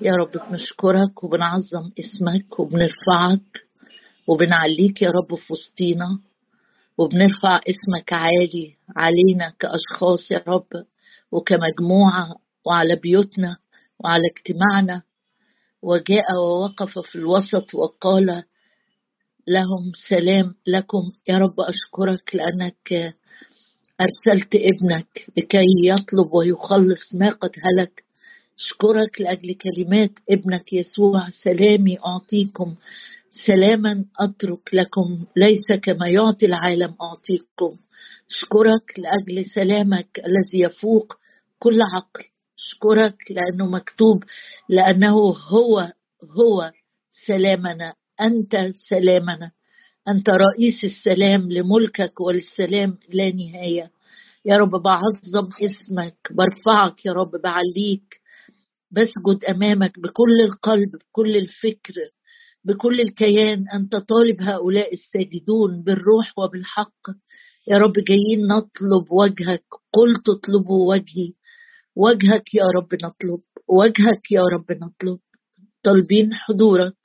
يا رب بنشكرك وبنعظم اسمك وبنرفعك وبنعليك يا رب في وسطينا وبنرفع اسمك عالي علينا كأشخاص يا رب وكمجموعة وعلى بيوتنا وعلى اجتماعنا وجاء ووقف في الوسط وقال لهم سلام لكم يا رب أشكرك لأنك أرسلت ابنك لكي يطلب ويخلص ما قد هلك أشكرك لأجل كلمات ابنك يسوع. سلامي أعطيكم. سلاما أترك لكم. ليس كما يعطي العالم أعطيكم. أشكرك لأجل سلامك الذي يفوق كل عقل. أشكرك لأنه مكتوب لأنه هو هو سلامنا. أنت سلامنا. أنت رئيس السلام لملكك وللسلام لا نهاية. يا رب بعظم اسمك. برفعك يا رب بعليك. بسجد أمامك بكل القلب بكل الفكر بكل الكيان أنت طالب هؤلاء الساجدون بالروح وبالحق. يا رب جايين نطلب وجهك. قلت اطلبوا وجهي. وجهك يا رب نطلب. وجهك يا رب نطلب. طالبين حضورك.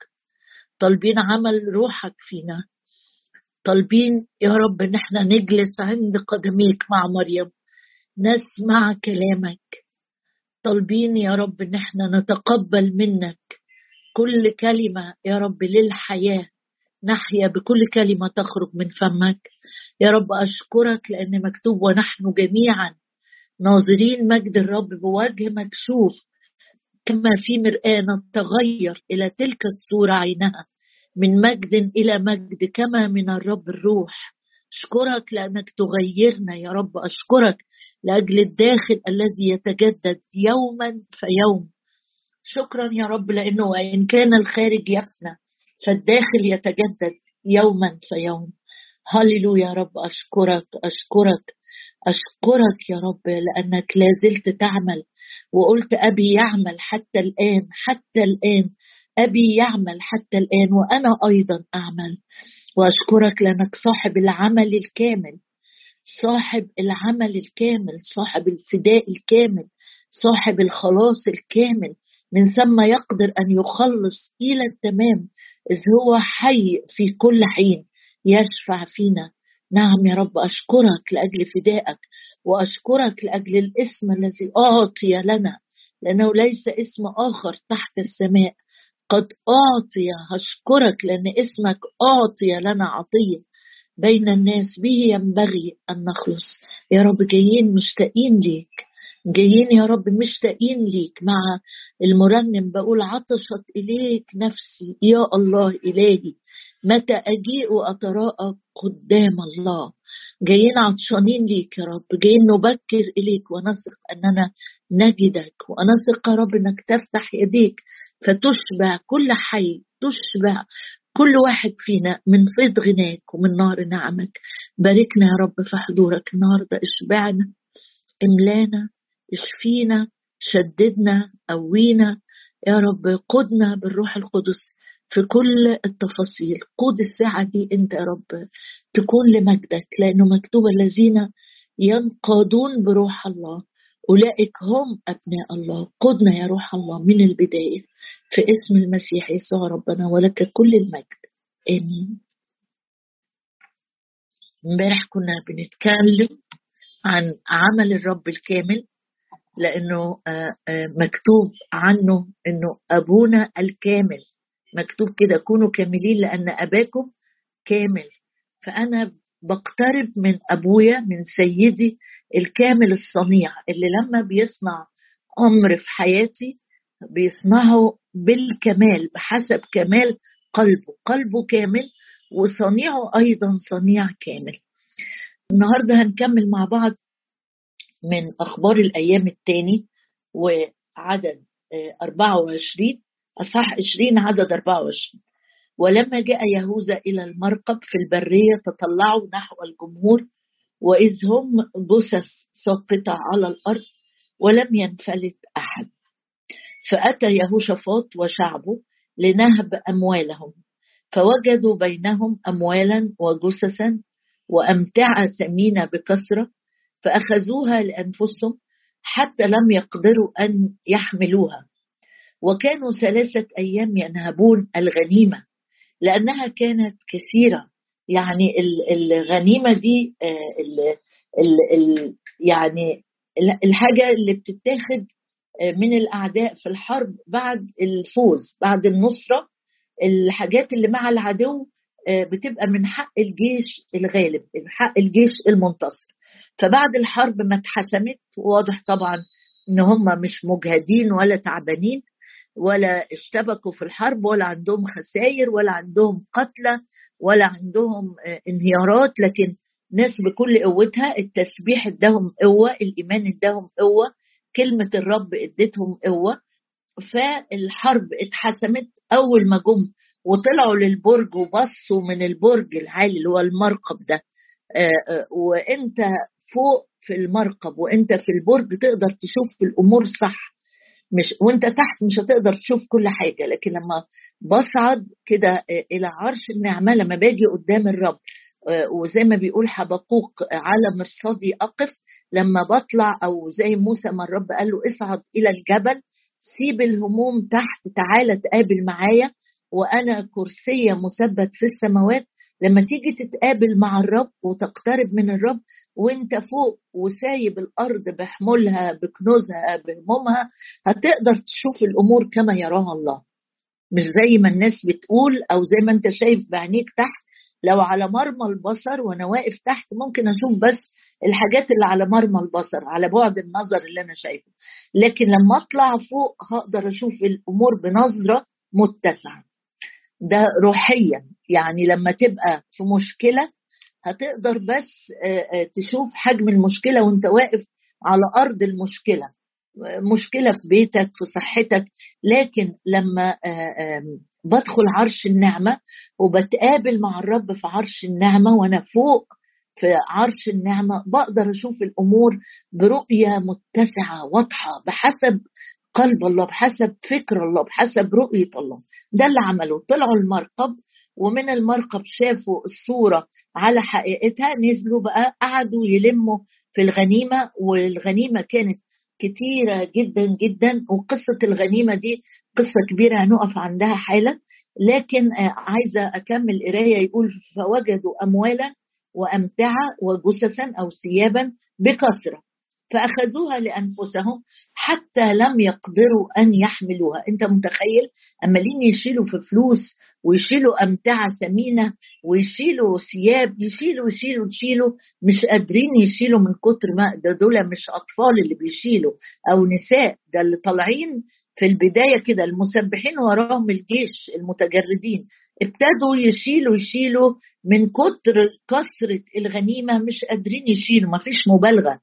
طالبين عمل روحك فينا. طالبين يا رب ان إحنا نجلس عند قدميك مع مريم. نسمع كلامك. طالبين يا رب إن إحنا نتقبل منك كل كلمة يا رب للحياة. نحيا بكل كلمة تخرج من فمك. يا رب أشكرك لأن مكتوب ونحن جميعا ناظرين مجد الرب بوجه مكشوف كما في مرآة نتغير إلى تلك الصورة عينها من مجد إلى مجد كما من الرب الروح. أشكرك لأنك تغيرنا يا رب أشكرك لأجل الداخل الذي يتجدد يوما فيوم شكرا يا رب لأنه وإن كان الخارج يفنى فالداخل يتجدد يوما فيوم هللويا يا رب أشكرك أشكرك أشكرك يا رب لأنك لازلت تعمل. وقلت أبي يعمل حتى الآن حتى الآن أبي يعمل حتى الآن وأنا أيضا أعمل. وأشكرك لأنك صاحب العمل الكامل صاحب العمل الكامل صاحب الفداء الكامل صاحب الخلاص الكامل من ثم يقدر أن يخلص إلى التمام إذ هو حي في كل حين يشفع فينا. نعم يا رب أشكرك لأجل فدائك وأشكرك لأجل الاسم الذي أعطي لنا لأنه ليس اسم آخر تحت السماء. قد أعطي أشكرك لأن اسمك أعطي لنا عطية. بين الناس به ينبغي أن نخلص. يا رب جايين مشتاقين ليك. جايين يا رب مشتاقين ليك مع المرنم. بقول عطشت إليك نفسي. يا الله إلهي متى أجيء وأتراءى قدام الله. جايين عطشانين ليك يا رب. جايين نبكر إليك ونثق أننا نجدك. ونثق يا رب أنك تفتح يديك. فتشبع كل حي تشبع كل واحد فينا من فيض غناك ومن نار نعمك. باركنا يا رب في حضورك النهارده اشبعنا املانا اشفينا شددنا قوينا. يا رب قدنا بالروح القدس في كل التفاصيل. قود الساعة دي انت يا رب تكون لمجدك لأنه مكتوب الذين ينقادون بروح الله. أولئك هم أبناء الله. قدنا يا روح الله من البداية. في اسم المسيح يسوع ربنا ولك كل المجد. آمين. امبارح كنا بنتكلم عن عمل الرب الكامل لأنه مكتوب عنه أنه أبونا الكامل. مكتوب كده كونوا كاملين لأن أباكم كامل. فأنا بقترب من أبويا من سيدي الكامل الصنيع اللي لما بيصنع أمر في حياتي بيصنعه بالكمال بحسب كمال قلبه قلبه كامل وصنيعه أيضا صنيع كامل. النهارده هنكمل مع بعض من أخبار الأيام الثاني وعدد 24 اصح 20 عدد 24 ولما جاء يهوذا إلى المرقب في البرية تطلعوا نحو الجمهور وإذ هم جثث ساقطة على الأرض ولم ينفلت أحد. فأتى يهوشافاط وشعبه لنهب أموالهم فوجدوا بينهم أموالا وجثثا وأمتعة ثمينة بكثرة فأخذوها لأنفسهم حتى لم يقدروا أن يحملوها. وكانوا ثلاثة أيام ينهبون الغنيمة لأنها كانت كثيرة. يعني الغنيمة دي آه، ال ال ال يعني الحاجة اللي بتتاخد آه، من الأعداء في الحرب بعد الفوز بعد النصرة الحاجات اللي مع العدو آه، بتبقى من حق الجيش الغالب حق الجيش المنتصر. فبعد الحرب ما اتحسمت واضح طبعا إن هم مش مجهدين ولا تعبانين ولا اشتبكوا في الحرب ولا عندهم خسائر ولا عندهم قتلى ولا عندهم آه، انهيارات. لكن ناس بكل قوتها التسبيح اداهم قوة الإيمان اداهم قوة كلمة الرب ادتهم قوة. فالحرب اتحسمت أول ما جم وطلعوا للبرج وبصوا من البرج العالي اللي هو المرقب ده. آه، آه، وانت فوق في المرقب وانت في البرج تقدر تشوف الأمور صح. مش وانت تحت مش هتقدر تشوف كل حاجة لكن لما بصعد كده إلى عرش النعمة لما باجي قدام الرب وزي ما بيقول حبقوق على مرصدي أقف لما بطلع أو زي موسى ما الرب قال له اصعد إلى الجبل سيب الهموم تحت تعالى تقابل معايا وأنا كرسي مثبت في السماوات لما تيجي تتقابل مع الرب وتقترب من الرب وانت فوق وسايب الأرض بحمولها بكنوزها بهمومها هتقدر تشوف الأمور كما يراها الله. مش زي ما الناس بتقول أو زي ما انت شايف بعينيك تحت لو على مرمى البصر وأنا واقف تحت ممكن أشوف بس الحاجات اللي على مرمى البصر على بعد النظر اللي أنا شايفه. لكن لما أطلع فوق هقدر أشوف الأمور بنظرة متسعة. ده روحيا يعني لما تبقى في مشكلة هتقدر بس تشوف حجم المشكلة وانت واقف على أرض المشكلة. مشكلة في بيتك في صحتك. لكن لما بدخل عرش النعمة وبتقابل مع الرب في عرش النعمة وأنا فوق في عرش النعمة بقدر أشوف الأمور برؤية متسعة واضحة بحسب قلب الله بحسب فكر الله بحسب رؤية الله. ده اللي عملوا طلعوا المرقب ومن المرقب شافوا الصورة على حقيقتها نزلوا بقى قعدوا يلموا في الغنيمة والغنيمة كانت كتيرة جدا جدا وقصة الغنيمة دي قصة كبيرة هنقف عندها حالا. لكن آه، عايزة أكمل قراية يقول فوجدوا أموالا وأمتعة وجثثا أو ثيابا بكثرة فأخذوها لأنفسهم حتى لم يقدروا أن يحملوها. أنت متخيل؟ أمالين يشيلوا في فلوس ويشيلوا أمتعة ثمينة ويشيلوا ثياب يشيلوا يشيلوا يشيلوا مش قادرين يشيلوا من كتر ما ده دول مش أطفال اللي بيشيلوا أو نساء ده اللي طالعين في البداية كده المسبحين وراهم الجيش المتجردين. ابتدوا يشيلوا يشيلوا من كتر كثرة الغنيمة مش قادرين يشيلوا ما فيش مبالغة.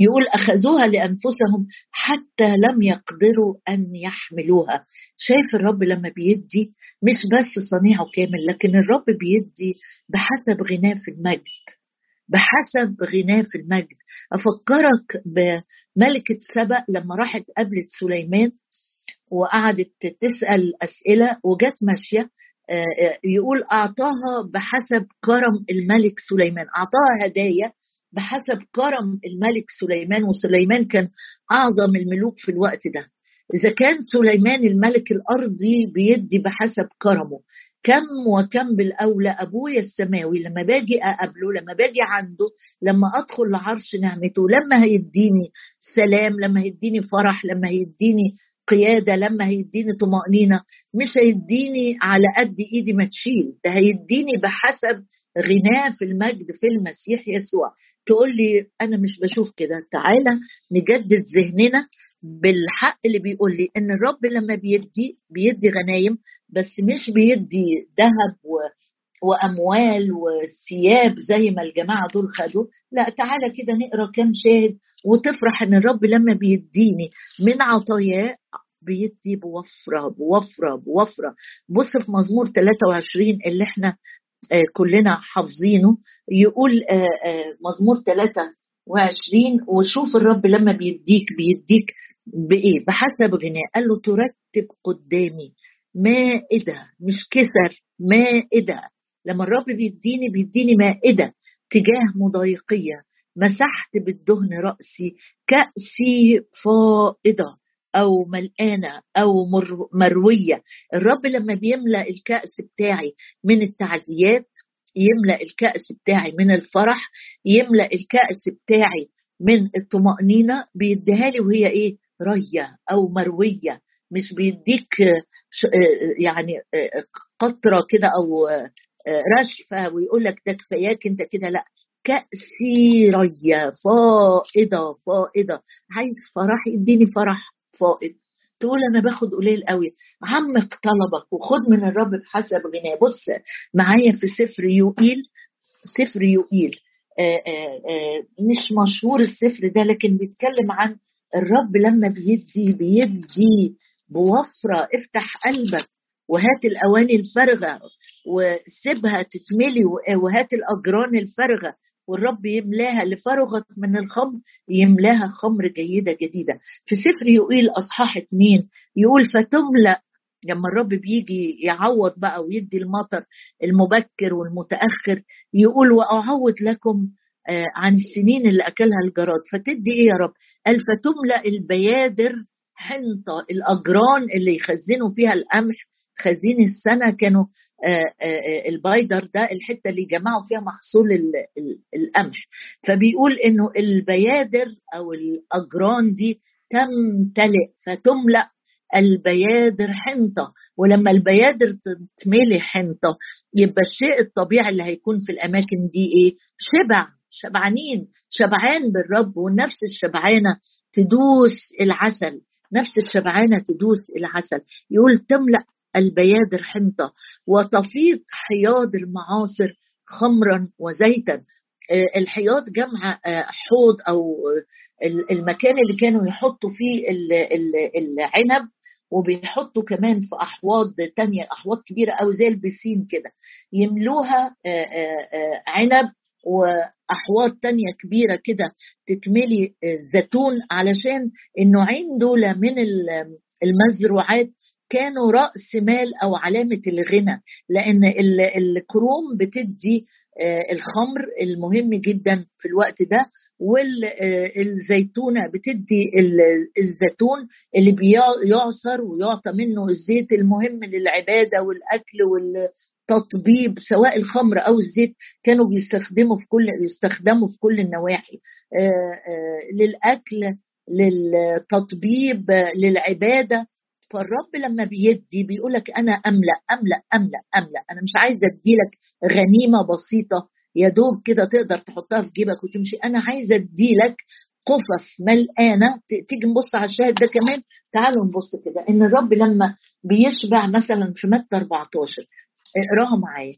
يقول أخذوها لأنفسهم حتى لم يقدروا أن يحملوها. شايف الرب لما بيدي مش بس صنيعه كامل لكن الرب بيدي بحسب غناه في المجد. بحسب غناه في المجد. أفكرك بملكة سبأ لما راحت قابلت سليمان وقعدت تسأل أسئلة وجت ماشية آه، آه، يقول أعطاها بحسب كرم الملك سليمان. أعطاها هدايا بحسب كرم الملك سليمان وسليمان كان أعظم الملوك في الوقت ده. إذا كان سليمان الملك الأرضي بيدي بحسب كرمه كم وكم بالأولى أبويا السماوي لما باجي أقابله لما باجي عنده لما أدخل لعرش نعمته لما هيديني سلام لما هيديني فرح لما هيديني قيادة لما هيديني طمأنينة مش هيديني على قد إيدي ما تشيل ده هيديني بحسب غناه في المجد في المسيح يسوع. تقول لي أنا مش بشوف كده. تعالى نجدد ذهننا بالحق اللي بيقول لي إن الرب لما بيدي بيدي غنايم بس مش بيدي ذهب و وأموال وثياب زي ما الجماعة دول خدوا. لا تعالى كده نقرأ كام شاهد وتفرح إن الرب لما بيديني من عطاياه بيدي بوفرة بوفرة بوفرة. بص في مزمور 23 اللي إحنا كلنا حافظينه. يقول آه، آه، مزمور 23 وشوف الرب لما بيديك بيديك بإيه؟ بحسب غناه. قال له ترتب قدامي مائدة مش كسر مائدة. لما الرب بيديني بيديني مائدة تجاه مضايقية. مسحت بالدهن رأسي كأسي فائضة. أو ملقانة أو مروية. الرب لما بيملأ الكأس بتاعي من التعزيات يملأ الكأس بتاعي من الفرح يملأ الكأس بتاعي من الطمأنينة بيديها لي وهي إيه؟ رية أو مروية. مش بيديك يعني قطرة كده أو رشفة ويقول لك ده كفاياك أنت كده لأ. كأسي رية فائضة فائضة. عايز فرح؟ يديني فرح. فائض. تقول أنا باخد قليل قوي. عمق طلبك وخد من الرب بحسب غناه. بص معايا في سفر يوئيل. سفر يوئيل. آآ آآ مش مشهور السفر ده لكن بيتكلم عن الرب لما بيدي بيدي بوفرة. افتح قلبك وهات الأواني الفارغة وسيبها تتملي وهات الأجران الفارغة. والرب يملاها لفرغت من الخمر يملاها خمر جيدة جديدة. في سفر يقول أصحاح اتنين يقول فتملأ لما الرب بيجي يعوض بقى ويدي المطر المبكر والمتأخر يقول وأعوض لكم آه، عن السنين اللي أكلها الجراد. فتدي إيه يا رب؟ قال فتملأ البيادر حنطة الأجران اللي يخزنوا فيها القمح خزين السنة كانوا البايدر ده الحتة اللي جمعوا فيها محصول القمح. فبيقول إنه البيادر أو الأجران دي تمتلئ فتملأ البيادر حنطة. ولما البيادر تتملي حنطة يبقى الشيء الطبيعي اللي هيكون في الأماكن دي إيه؟ شبع شبعانين شبعان بالرب والنفس الشبعانة تدوس العسل نفس الشبعانة تدوس العسل. يقول تملأ البيادر حنطة وتفيض حياض المعاصر خمرا وزيتا. آه، الحياض جمع آه، حوض أو المكان اللي كانوا يحطوا فيه العنب وبيحطوا كمان في أحواض تانية أحواض كبيرة قوي زي البسين كده. يملوها آه، عنب وأحواض تانية كبيرة كده تتملي زيتون علشان النوعين دول من المزروعات كانوا رأس مال أو علامة الغنى لأن الكروم بتدي آه، الخمر المهم جدا في الوقت ده والزيتونه بتدي الزيتون اللي بيعصر ويعطى منه الزيت المهم للعبادة والأكل والتطبيب سواء الخمر أو الزيت كانوا بيستخدموا في كل بيستخدموا في كل النواحي آه، آه، للأكل للتطبيب للعبادة فالرب لما بيدي بيقول لك أنا أملأ أملأ أملأ أملأ. أنا مش عايزة أديلك غنيمة بسيطة. يا دوب كده تقدر تحطها في جيبك وتمشي. أنا عايزة أديلك قفص ملقانه تيجي نبص على الشاهد ده كمان. تعالوا نبص كده. إن الرب لما بيشبع مثلا في متى 14 اقرأها معايا.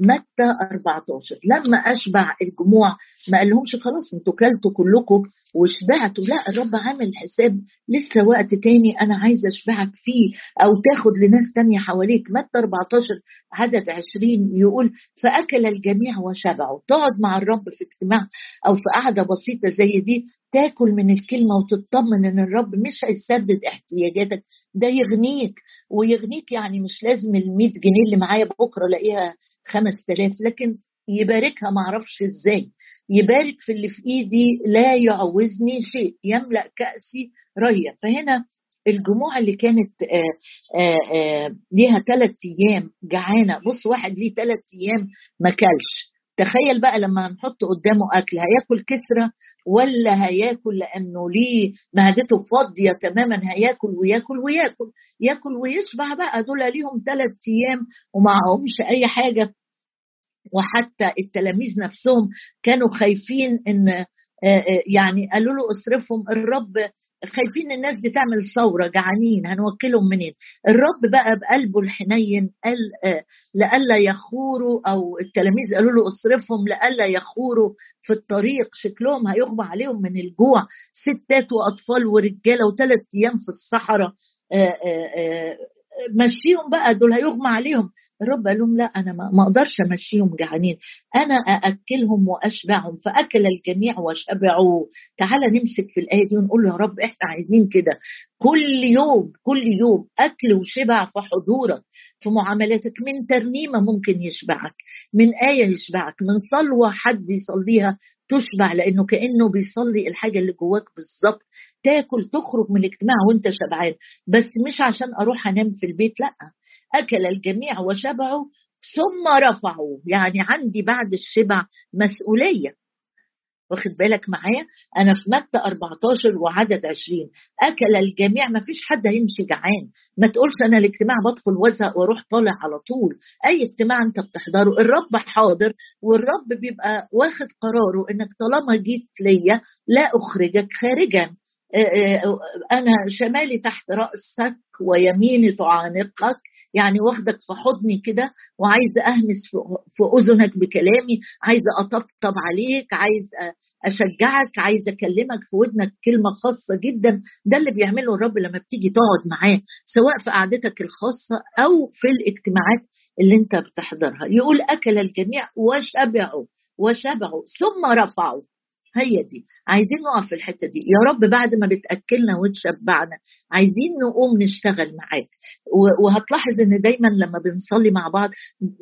متى 14 لما أشبع الجموع ما قالهمش خلاص أنتوا كلتوا كلكم. وشبعتوا لا الرب عامل حساب لسه وقت تاني أنا عايز أشبعك فيه أو تاخد لناس تانية حواليك. متى 14 عدد 20 يقول فأكل الجميع وشبعوا تقعد مع الرب في اجتماع أو في قعدة بسيطة زي دي تاكل من الكلمة وتطمن إن الرب مش هيسدد احتياجاتك. ده يغنيك ويغنيك يعني مش لازم ال 100 جنيه اللي معايا بكرة ألاقيها 5000 لكن يباركها معرفش إزاي. يبارك في اللي في إيدي لا يعوزني شيء يملأ كأسي ريا فهنا الجموع اللي كانت آه، آه، آه، ليها ثلاث أيام جعانة. بص واحد ليه ثلاث أيام ما كلش. تخيل بقى لما هنحط قدامه أكل هياكل كسرة ولا هياكل لأنه ليه معدته فاضية تماما هياكل وياكل وياكل ياكل ويشبع بقى. دول ليهم ثلاث أيام ومعهمش أي حاجة. وحتى التلاميذ نفسهم كانوا خايفين إن آه، آه، يعني قالوا له اصرفهم الرب خايفين الناس دي تعمل ثورة جعانين هنوكلهم منين؟ الرب بقى بقلبه الحنين قال آه، لئلا يخوروا أو التلاميذ قالوا له اصرفهم لئلا يخوروا في الطريق شكلهم هيغمى عليهم من الجوع. ستات وأطفال ورجالة وثلاث أيام في الصحراء مشيهم بقى دول هيغمى عليهم. الرب قال لهم لا أنا ما أقدرش أمشيهم جعانين. أنا أأكلهم وأشبعهم فأكل الجميع وشبعوا تعالى نمسك في الآية دي ونقول له يا رب إحنا عايزين كده. كل يوم كل يوم أكل وشبع في حضورك في معاملاتك. من ترنيمة ممكن يشبعك من آية يشبعك من صلوة حد يصليها تشبع لأنه كأنه بيصلي الحاجة اللي جواك بالظبط. تاكل تخرج من الاجتماع وأنت شبعان. بس مش عشان أروح أنام في البيت لأ. أكل الجميع وشبعوا ثم رفعوا يعني عندي بعد الشبع مسؤولية. واخد بالك معايا؟ أنا في متى 14 وعدد 20 أكل الجميع ما فيش حد هيمشي جعان. ما تقولش أنا الاجتماع بدخل وازهق وأروح طالع على طول. أي اجتماع أنت بتحضره الرب حاضر والرب بيبقى واخد قراره إنك طالما جيت ليا لا أخرجك خارجا. أنا شمالي تحت رأسك ويميني تعانقك يعني واخدك في حضني كده وعايزه أهمس في أذنك بكلامي عايزه أطبطب عليك عايزه أشجعك عايزه أكلمك في ودنك كلمة خاصة جدا ده اللي بيعمله الرب لما بتيجي تقعد معاه سواء في قعدتك الخاصة أو في الاجتماعات اللي أنت بتحضرها. يقول أكل الجميع وشبعوا وشبعوا ثم رفعوا. هي دي. عايزين نقف في الحتة دي. يا رب بعد ما بتأكلنا وتشبعنا عايزين نقوم نشتغل معاك. وهتلاحظ إن دايما لما بنصلي مع بعض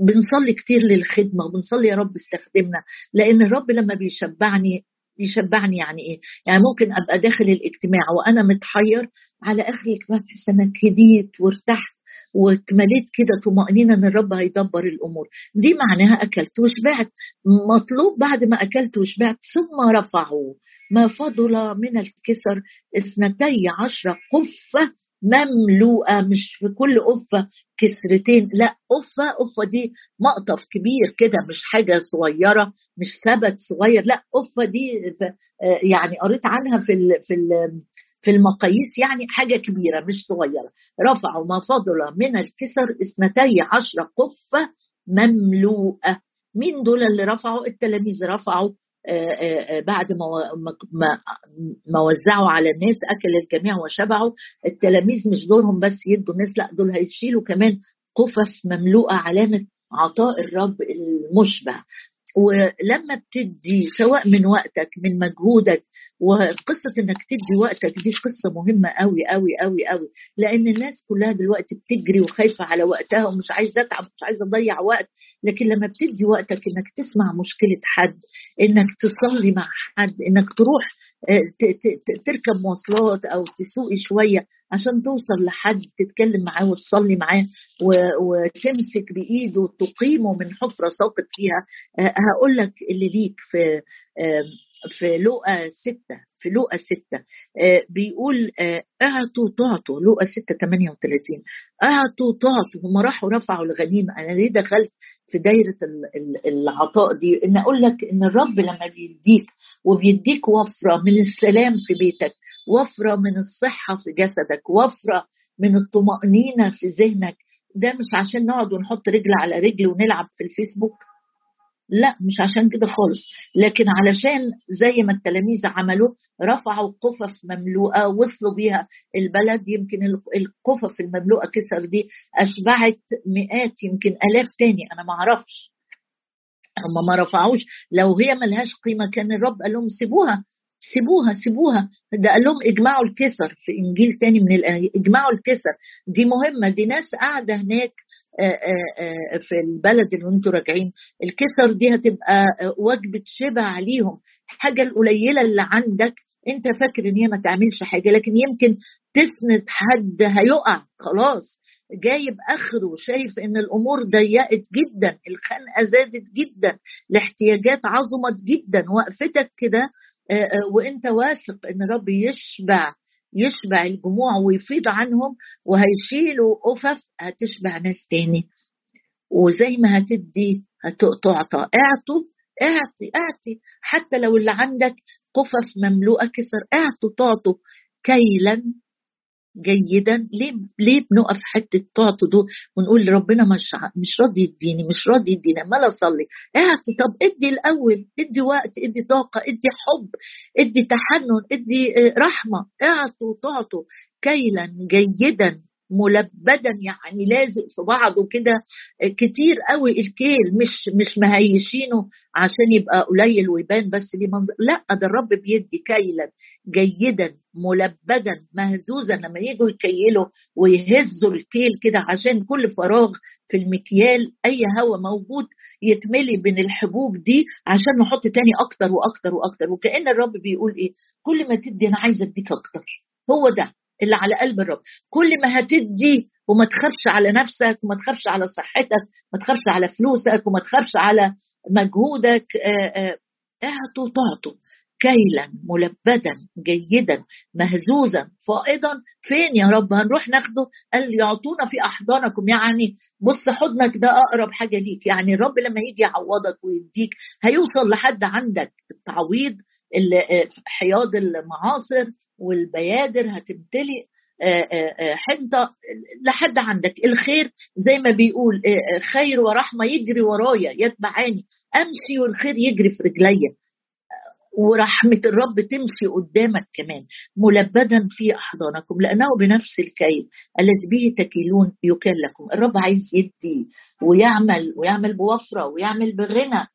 بنصلي كتير للخدمة وبنصلي يا رب استخدمنا. لأن الرب لما بيشبعني يشبعني يعني إيه؟ يعني ممكن أبقى داخل الاجتماع وأنا متحير على آخر الإجتماع تحس إنك هديت وارتحت واتمليت كده طمأنينة إن الرب هيدبر الأمور. دي معناها أكلت وشبعت. مطلوب بعد ما أكلت وشبعت ثم رفعوا. ما فضل من الكسر اثنتي عشر قفة مملوءة. مش في كل قفة كسرتين لا قفة قفة دي مقطف كبير كده مش حاجة صغيرة مش ثبت صغير لا قفة دي يعني قريت عنها في ال في ال في المقاييس يعني حاجة كبيرة مش صغيرة. رفعوا ما فضل من الكسر اثنتي عشر قفة مملوءة. مين دول اللي رفعوا؟ التلاميذ رفعوا بعد ما ما ما وزعوا على الناس أكل الجميع وشبعوا. التلاميذ مش دورهم بس يدوا الناس لأ دول هيشيلوا كمان قفص مملوءة علامة عطاء الرب المشبع. ولما بتدي سواء من وقتك من مجهودك وقصة إنك تدي وقتك دي قصة مهمة قوي قوي قوي قوي لأن الناس كلها دلوقتي بتجري وخايفة على وقتها ومش عايزة أتعب مش عايزة أضيع وقت. لكن لما بتدي وقتك إنك تسمع مشكلة حد إنك تصلي مع حد إنك تروح تركب مواصلات أو تسوقي شوية عشان توصل لحد تتكلم معاه وتصلي معاه وتمسك بإيده وتقيمه من حفرة ساقط فيها. هقول لك اللي ليك في في لقا ستة في لقا ستة. بيقول اعطوا تعطوا لقا ستة 38 اعطوا تعطوا هم راحوا رفعوا الغنيمة. أنا ليه دخلت في دايرة العطاء دي؟ إن أقول لك إن الرب لما بيديك وبيديك وفرة من السلام في بيتك وفرة من الصحة في جسدك وفرة من الطمأنينة في ذهنك ده مش عشان نقعد ونحط رجل على رجل ونلعب في الفيسبوك؟ لا مش عشان كده خالص. لكن علشان زي ما التلاميذ عملوا رفعوا قفف مملوءة وصلوا بيها البلد. يمكن القفف المملوءة كسر دي أشبعت مئات يمكن آلاف تاني أنا ما أعرفش. هم ما رفعوش. لو هي ملهاش قيمة كان الرب قال لهم سيبوها. سيبوها سيبوها. ده قال لهم اجمعوا الكسر في إنجيل تاني من الآية. اجمعوا الكسر. دي مهمة. دي ناس قاعدة هناك في البلد اللي أنتوا راجعين. الكسر دي هتبقى وجبة شبع عليهم. الحاجة القليلة اللي عندك انت فاكر ان هي ما تعملش حاجة لكن يمكن تسند حد هيقع. خلاص. جايب آخره. شايف إن الأمور ضيقت جدا. الخنقة زادت جدا. الاحتياجات عظمت جدا. وقفتك كده وإنت واثق إن الرب يشبع يشبع الجموع ويفيض عنهم وهيشيلوا أفف هتشبع ناس تاني. وزي ما هتدي هتعطى اعطوا اعطي اعطي. حتى لو اللي عندك قفف مملوءة كسر اعطوا تعطوا. كيلا جيدا. ليه ليه بنقف حتة تعطوا دول ونقول ربنا مش مش راضي يديني مش راضي يديني عمال أصلي. اعطي طب ادي الأول ادي وقت ادي طاقة ادي حب ادي تحنن ادي رحمة. اعطوا تعطوا كيلا جيدا. ملبدا يعني لازق في بعضه كده. كتير قوي الكيل مش مش مهيشينه عشان يبقى قليل ويبان بس ليه منظر. لا ده الرب بيدي كيلا جيدا ملبدا مهزوزا لما يجوا يكيلوا ويهزوا الكيل كده عشان كل فراغ في المكيال أي هواء موجود يتملي بين الحبوب دي عشان نحط تاني أكتر وأكتر وأكتر. وكأن الرب بيقول إيه؟ كل ما تدي أنا عايز أديك أكتر. هو ده. اللي على قلب الرب. كل ما هتدي وما تخافش على نفسك وما تخافش على صحتك ما تخافش على فلوسك وما تخافش على مجهودك اعطوا تعطوا كيلا ملبدا جيدا مهزوزا فائضا. فين يا رب؟ هنروح ناخده؟ قال يعطونا في أحضانكم. يعني بص حضنك ده أقرب حاجة ليك. يعني الرب لما يجي يعوضك ويديك هيوصل لحد عندك. التعويض حياض المعاصر والبيادر هتمتلئ حنطة لحد عندك. الخير زي ما بيقول خير ورحمة يجري ورايا يتبعاني. أمشي والخير يجري في رجليا. ورحمة الرب تمشي قدامك كمان ملبدا في أحضانكم لأنه بنفس الكيل الذي به تكيلون يكل لكم. الرب عايز يدي ويعمل ويعمل بوفرة ويعمل بغنى.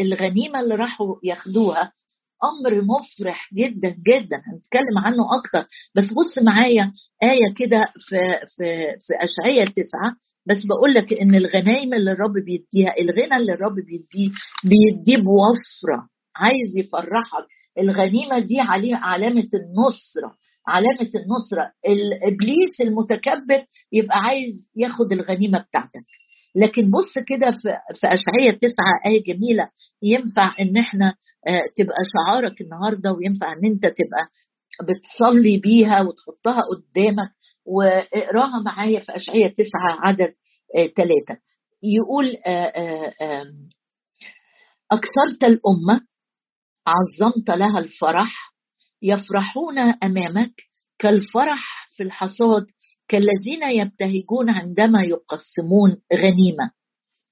الغنيمة اللي راحوا ياخدوها أمر مفرح جدا جدا. هنتكلم عنه أكتر. بس بص معايا آية كده في في في اشعياء تسعة. بس بقول لك إن الغنايم اللي الرب بيديها الغنى اللي الرب بيديه بيديه بوفرة. عايز يفرحك. الغنيمة دي عليه علامة النصرة. علامة النصرة. الابليس المتكبر يبقى عايز ياخد الغنيمة بتاعتك. لكن بص كده في, في أشعية تسعة آية جميلة ينفع إن إحنا آه، تبقى شعارك النهاردة وينفع إن أنت تبقى بتصلي بيها وتحطها قدامك واقراها معايا في أشعية تسعة عدد ثلاثة آه، يقول آه، أكثرت الأمة عظمت لها الفرح يفرحون أمامك كالفرح في الحصاد كالذين يبتهجون عندما يقسمون غنيمة.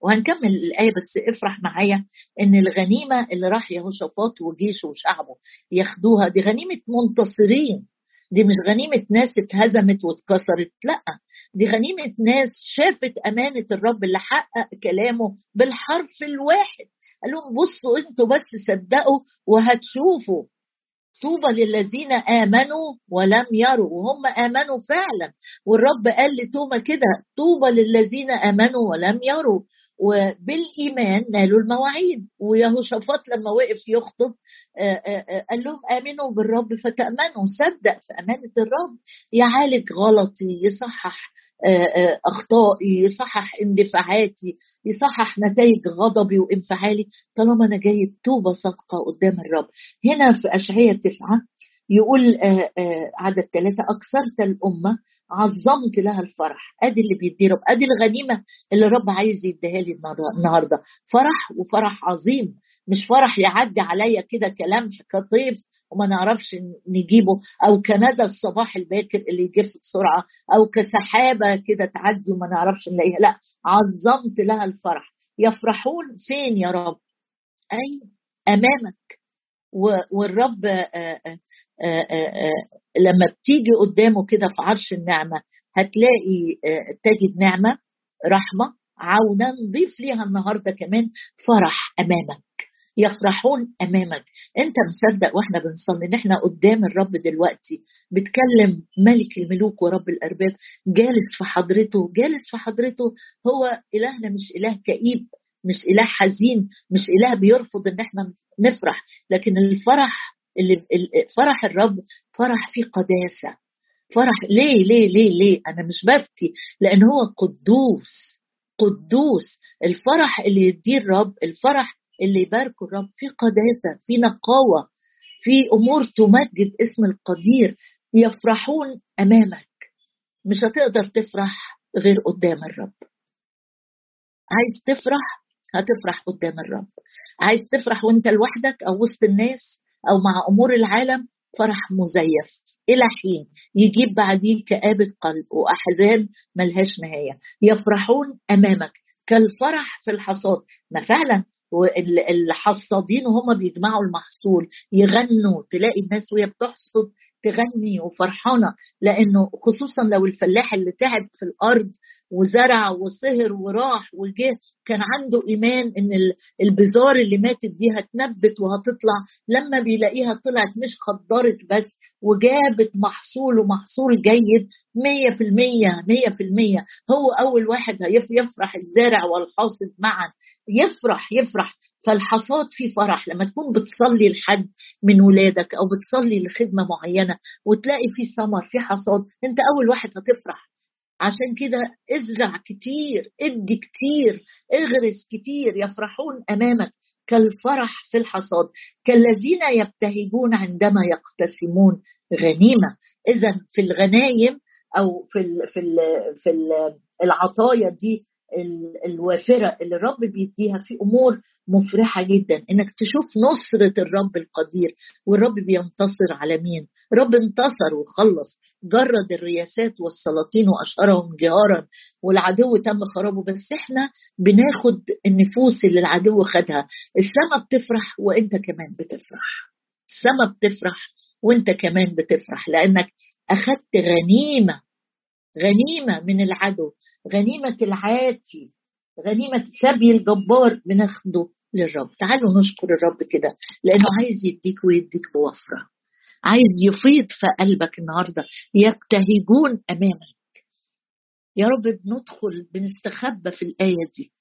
وهنكمل الآية بس افرح معايا إن الغنيمة اللي راح يهوشافاط وجيشه وشعبه ياخدوها دي غنيمة منتصرين. دي مش غنيمة ناس اتهزمت واتكسرت لأ. دي غنيمة ناس شافت أمانة الرب اللي حقق كلامه بالحرف الواحد. قال لهم بصوا أنتوا بس صدقوا وهتشوفوا. طوبى للذين آمنوا ولم يروا وهم آمنوا فعلا. والرب قال لتوما كده طوبى للذين آمنوا ولم يروا. وبالإيمان نالوا المواعيد. ويهوشافاط لما وقف يخطب قال لهم آمنوا بالرب فتأمنوا. صدق في أمانة الرب. يعالج غلطي يصحح أخطائي يصحح اندفاعاتي يصحح نتائج غضبي وانفعالي. طالما أنا جاي توبه صادقة قدام الرب. هنا في اشعياء تسعة يقول عدد ثلاثة أكثرت الأمة عظمت لها الفرح. أدي اللي بيدي رب. أدي الغنيمة اللي الرب عايز يديها لي النهارده. فرح وفرح عظيم. مش فرح يعدي عليا كده كلام كطيف وما نعرفش نجيبه أو كندى الصباح الباكر اللي يجف بسرعة أو كسحابة كده تعدي وما نعرفش نلاقيها. لا عظمت لها الفرح. يفرحون فين يا رب؟ أي؟ أمامك. والرب آآ آآ لما بتيجي قدامه كده في عرش النعمة هتلاقي تجد نعمة رحمة عونا نضيف ليها النهارده كمان فرح أمامك. يفرحون أمامك. أنت مصدق وإحنا بنصلي إن إحنا قدام الرب دلوقتي بتكلم ملك الملوك ورب الأرباب جالس في حضرته جالس في حضرته هو إلهنا مش إله كئيب مش إله حزين مش إله بيرفض إن إحنا نفرح. لكن الفرح اللي فرح الرب فرح فيه قداسة. فرح ليه ليه ليه ليه؟ أنا مش ببكي لأن هو قدوس قدوس. الفرح اللي يديه الرب الفرح اللي يباركوا الرب في قداسة في نقاوة في أمور تمجد اسم القدير يفرحون أمامك. مش هتقدر تفرح غير قدام الرب. عايز تفرح؟ هتفرح قدام الرب. عايز تفرح وانت لوحدك أو وسط الناس أو مع أمور العالم؟ فرح مزيف. إلى حين يجيب بعديه كآبة قلب وأحزان ملهاش نهاية. يفرحون أمامك كالفرح في الحصاد. ما فعلا والحصادين وهم بيجمعوا المحصول يغنوا تلاقي الناس وهي بتحصد تغني وفرحانة. لأنه خصوصا لو الفلاح اللي تعب في الأرض وزرع وسهر وراح وجه كان عنده إيمان إن البذار اللي ماتت دي هتنبت وهتطلع. لما بيلاقيها طلعت مش خضرت بس وجابت محصول ومحصول جيد مية في المية مية في المية. هو أول واحد هيفرح الزارع والحاصد معا. يفرح يفرح. فالحصاد في فرح. لما تكون بتصلي لحد من ولادك أو بتصلي لخدمة معينة وتلاقي في ثمر في حصاد أنت أول واحد هتفرح. عشان كده ازرع كتير ادي كتير اغرس كتير. يفرحون أمامك. كالفرح في الحصاد كالذين يبتهجون عندما يقتسمون غنيمة. اذا في الغنايم أو في ال في ال في العطايا دي الوافرة اللي الرب بيديها في أمور مفرحة جدا. إنك تشوف نصرة الرب القدير والرب بينتصر على مين؟ رب انتصر وخلص جرد الرياسات والسلاطين وأشهرهم جهارا والعدو تم خرابه بس إحنا بناخد النفوس اللي العدو خدها. السماء بتفرح وإنت كمان بتفرح. السماء بتفرح وإنت كمان بتفرح لأنك اخذت غنيمة غنيمة من العدو غنيمة العاتي غنيمة سبي الجبار بناخده للرب. تعالوا نشكر الرب كده لأنه عايز يديك ويديك بوفرة. عايز يفيض في قلبك النهارده يبتهجون أمامك. يا رب بندخل بنستخبى في الآية دي.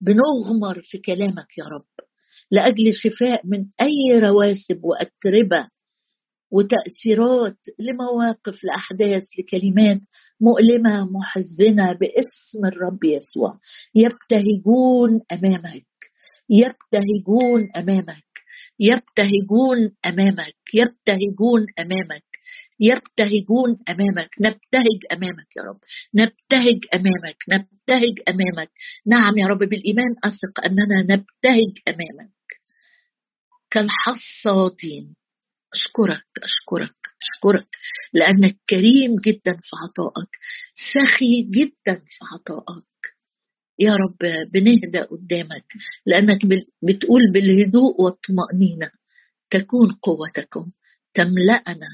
بنغمر في كلامك يا رب. لأجل شفاء من أي رواسب وأتربة وتأثيرات لمواقف لأحداث لكلمات مؤلمة محزنة باسم الرب يسوع. يبتهجون أمامك. يبتهجون أمامك. يبتهجون أمامك يبتهجون أمامك يبتهجون أمامك نبتهج أمامك يا رب نبتهج أمامك نبتهج أمامك. نعم يا رب بالإيمان أثق أننا نبتهج أمامك. كالحصادين. أشكرك أشكرك أشكرك لأنك كريم جدا في عطائك سخي جدا في عطائك. يا رب بنهدى قدامك لأنك بتقول بالهدوء والطمأنينة. تكون قوتكم تملأنا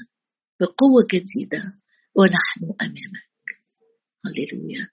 بقوة جديدة ونحن أمامك. هللويا.